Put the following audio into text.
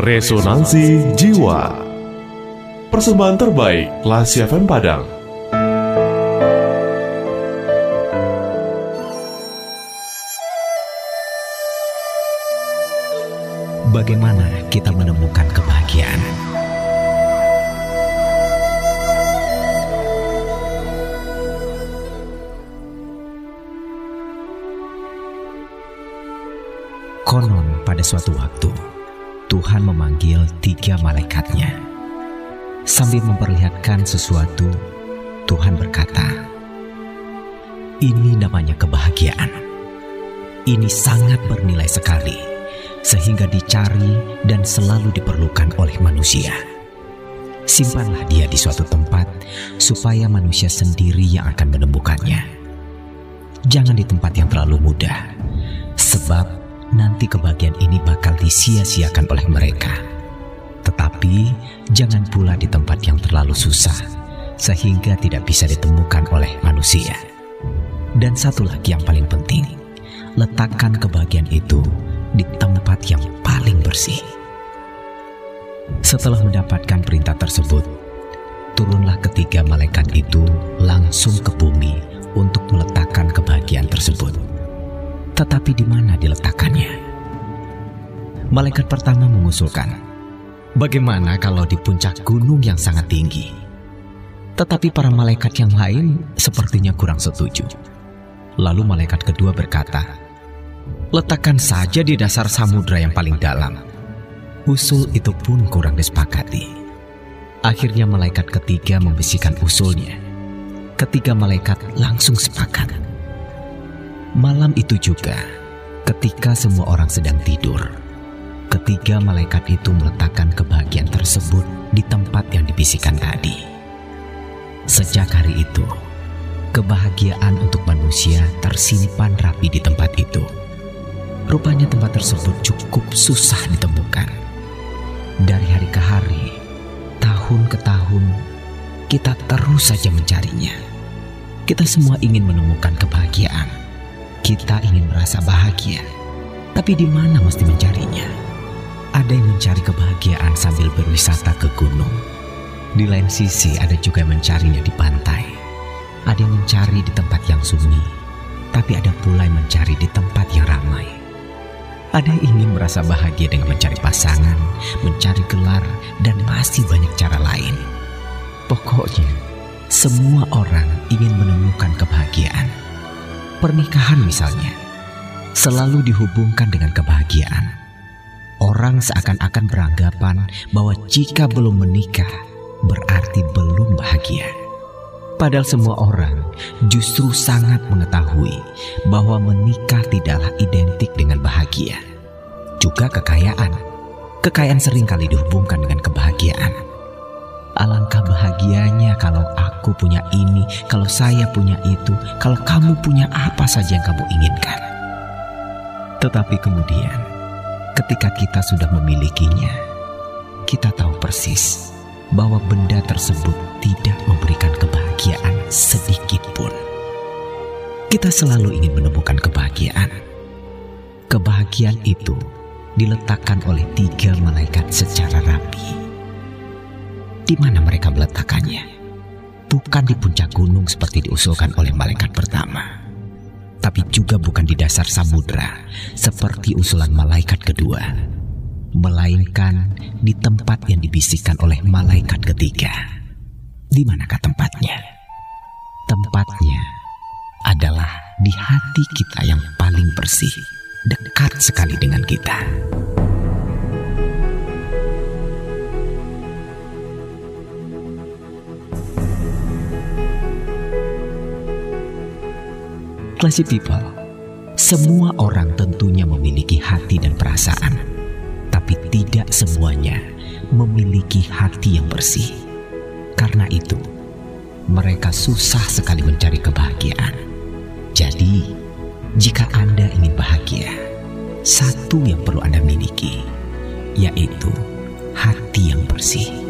Resonansi Jiwa Persembahan terbaik Lasi FM Padang Bagaimana kita menemukan kebahagiaan? Konon pada suatu waktu, Tuhan memanggil tiga malaikatnya. Sambil memperlihatkan sesuatu, Tuhan berkata, Ini namanya kebahagiaan. Ini sangat bernilai sekali, sehingga dicari dan selalu diperlukan oleh manusia. Simpanlah dia di suatu tempat, supaya manusia sendiri yang akan menemukannya. Jangan di tempat yang terlalu mudah, sebab nanti kebahagiaan ini bakal disia-siakan oleh mereka. Tetapi jangan pula di tempat yang terlalu susah, sehingga tidak bisa ditemukan oleh manusia. Dan satu lagi yang paling penting, letakkan kebahagiaan itu di tempat yang paling bersih. Setelah mendapatkan perintah tersebut, turunlah ketiga malaikat itu langsung ke bumi untuk meletakkan kebahagiaan tersebut. Tetapi di mana diletakkannya? Malaikat pertama mengusulkan, bagaimana kalau di puncak gunung yang sangat tinggi? Tetapi para malaikat yang lain sepertinya kurang setuju. Lalu malaikat kedua berkata, letakkan saja di dasar samudra yang paling dalam. Usul itu pun kurang disepakati. Akhirnya malaikat ketiga membisikkan usulnya. Ketiga malaikat langsung sepakat. Malam itu juga, ketika semua orang sedang tidur, ketiga malaikat itu meletakkan kebahagiaan tersebut di tempat yang dibisikkan tadi. Sejak hari itu, kebahagiaan untuk manusia tersimpan rapi di tempat itu. Rupanya tempat tersebut cukup susah ditemukan. Dari hari ke hari, tahun ke tahun, kita terus saja mencarinya. Kita semua ingin menemukan kebahagiaan. Kita ingin merasa bahagia. Tapi di mana mesti mencarinya? Ada yang mencari kebahagiaan sambil berwisata ke gunung. Di lain sisi ada juga yang mencarinya di pantai. Ada yang mencari di tempat yang sunyi, tapi ada pula yang mencari di tempat yang ramai. Ada yang ingin merasa bahagia dengan mencari pasangan, mencari gelar, dan masih banyak cara lain. Pokoknya, semua orang ingin. Pernikahan misalnya, selalu dihubungkan dengan kebahagiaan. Orang seakan-akan beranggapan bahwa jika belum menikah, berarti belum bahagia. Padahal semua orang justru sangat mengetahui bahwa menikah tidaklah identik dengan bahagia. Juga kekayaan. Kekayaan sering kali dihubungkan dengan kebahagiaan. Alangkah bahagianya kalau aku punya ini, kalau saya punya itu, kalau kamu punya apa saja yang kamu inginkan. Tetapi kemudian, ketika kita sudah memilikinya, kita tahu persis bahwa benda tersebut tidak memberikan kebahagiaan sedikit pun. Kita selalu ingin menemukan kebahagiaan. Kebahagiaan itu diletakkan oleh tiga malaikat secara rapi. Di mana mereka meletakkannya? Bukan di puncak gunung seperti diusulkan oleh malaikat pertama, tapi juga bukan di dasar samudra seperti usulan malaikat kedua melainkan di tempat yang dibisikkan oleh malaikat ketiga. Di manakah tempatnya? Tempatnya adalah di hati kita yang paling bersih, dekat sekali dengan kita. Classy people, semua orang tentunya memiliki hati dan perasaan tapi tidak semuanya memiliki hati yang bersih. Karena itu, mereka susah sekali mencari kebahagiaan. Jadi, jika Anda ingin bahagia, satu yang perlu Anda miliki, yaitu hati yang bersih.